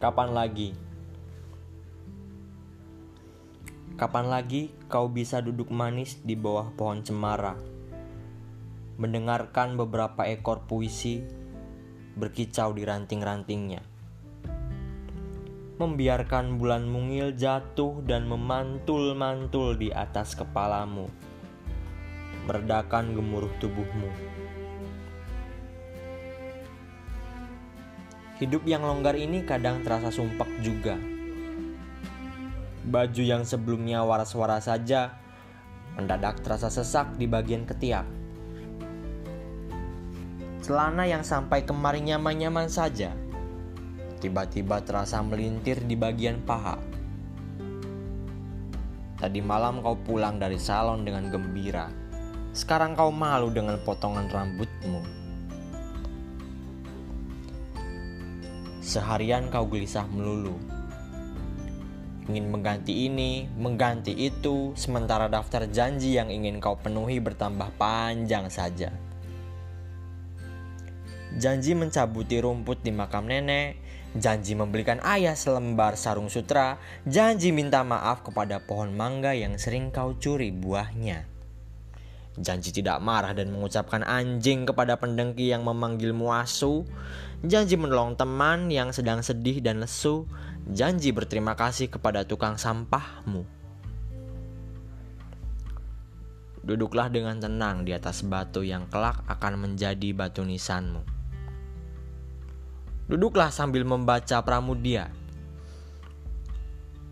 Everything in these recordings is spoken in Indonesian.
Kapan lagi? Kapan lagi kau bisa duduk manis di bawah pohon cemara, mendengarkan beberapa ekor puisi berkicau di ranting-rantingnya, membiarkan bulan mungil jatuh dan memantul-mantul di atas kepalamu, meredakan gemuruh tubuhmu. Hidup yang longgar ini kadang terasa sumpek juga. Baju yang sebelumnya waras-waras saja mendadak terasa sesak di bagian ketiak. Celana yang sampai kemarin nyaman-nyaman saja tiba-tiba terasa melintir di bagian paha. Tadi malam kau pulang dari salon dengan gembira. Sekarang kau malu dengan potongan rambutmu. Seharian kau gelisah melulu. Ingin mengganti ini, mengganti itu, sementara daftar janji yang ingin kau penuhi bertambah panjang saja. Janji mencabuti rumput di makam nenek, janji membelikan ayah selembar sarung sutra, janji minta maaf kepada pohon mangga yang sering kau curi buahnya. Janji tidak marah dan mengucapkan anjing kepada pendengki yang memanggilmu asu, janji menolong teman yang sedang sedih dan lesu, janji berterima kasih kepada tukang sampahmu. Duduklah dengan tenang di atas batu yang kelak akan menjadi batu nisanmu. Duduklah sambil membaca Pramudia.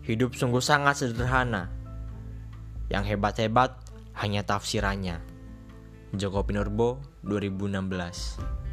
Hidup sungguh sangat sederhana. Yang hebat-hebat hanya tafsirannya. Joko Pinurbo 2016